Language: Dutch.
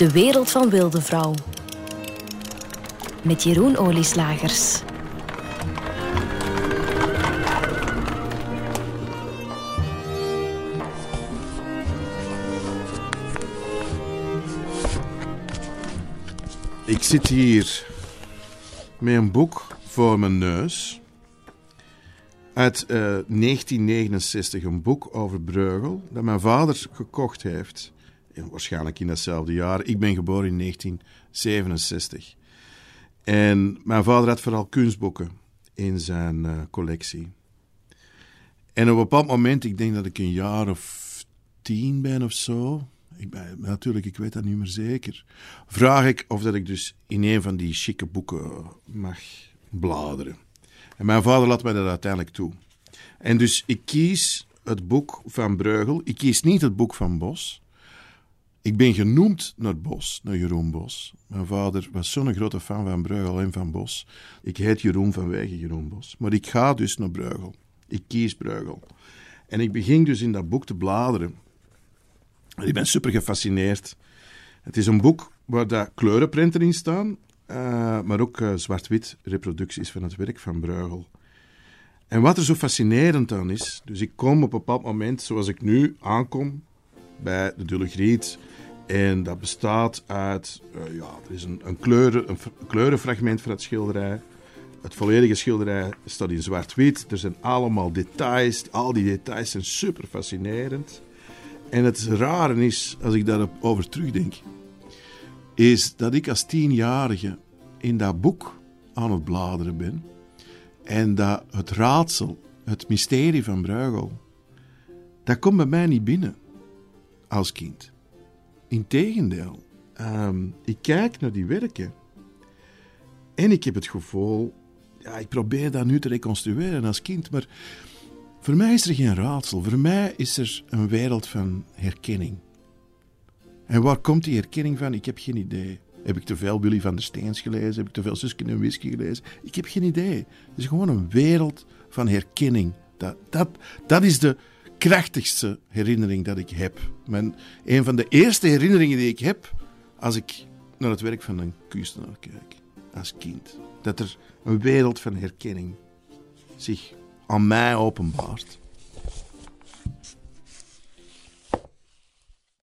De wereld van Wilde Vrouw. Met Jeroen Olieslagers. Ik zit hier met een boek voor mijn neus. Uit eh, 1969, een boek over Breugel, dat mijn vader gekocht heeft. Waarschijnlijk in datzelfde jaar. Ik ben geboren in 1967. En mijn vader had vooral kunstboeken in zijn eh, collectie. En op een bepaald moment, ik denk dat ik een jaar of tien ben of zo. Ik ben, natuurlijk, ik weet dat niet meer zeker. Vraag ik of dat ik dus in een van die chique boeken mag bladeren. En mijn vader laat mij dat uiteindelijk toe. En dus ik kies het boek van Breugel. Ik kies niet het boek van Bos. Ik ben genoemd naar Bos, naar Jeroen Bos. Mijn vader was zo'n grote fan van Breugel en van Bos. Ik heet Jeroen vanwege Jeroen Bos. Maar ik ga dus naar Breugel. Ik kies Breugel. En ik begin dus in dat boek te bladeren. En ik ben super gefascineerd. Het is een boek waar daar kleurenprinten in staan, uh, maar ook uh, zwart-wit reproducties van het werk van Bruegel. En wat er zo fascinerend aan is, dus ik kom op een bepaald moment, zoals ik nu aankom, bij de Dulle Griet. En dat bestaat uit, uh, ja, er is een, een, kleuren, een kleurenfragment van het schilderij. Het volledige schilderij staat in zwart-wit. Er zijn allemaal details. Al die details zijn super fascinerend. En het rare is, als ik daarover terugdenk, is dat ik als tienjarige in dat boek aan het bladeren ben. En dat het raadsel, het mysterie van Bruegel, dat komt bij mij niet binnen als kind. Integendeel, um, ik kijk naar die werken en ik heb het gevoel, ja, ik probeer dat nu te reconstrueren als kind, maar voor mij is er geen raadsel. Voor mij is er een wereld van herkenning. En waar komt die herkenning van? Ik heb geen idee. Heb ik te veel Willy van der Steens gelezen? Heb ik te veel Suske en Whisky gelezen? Ik heb geen idee. Het is gewoon een wereld van herkenning. Dat, dat, dat is de krachtigste herinnering dat ik heb. Mijn, een van de eerste herinneringen die ik heb als ik naar het werk van een kunstenaar kijk. Als kind. Dat er een wereld van herkenning zich aan mij openbaart.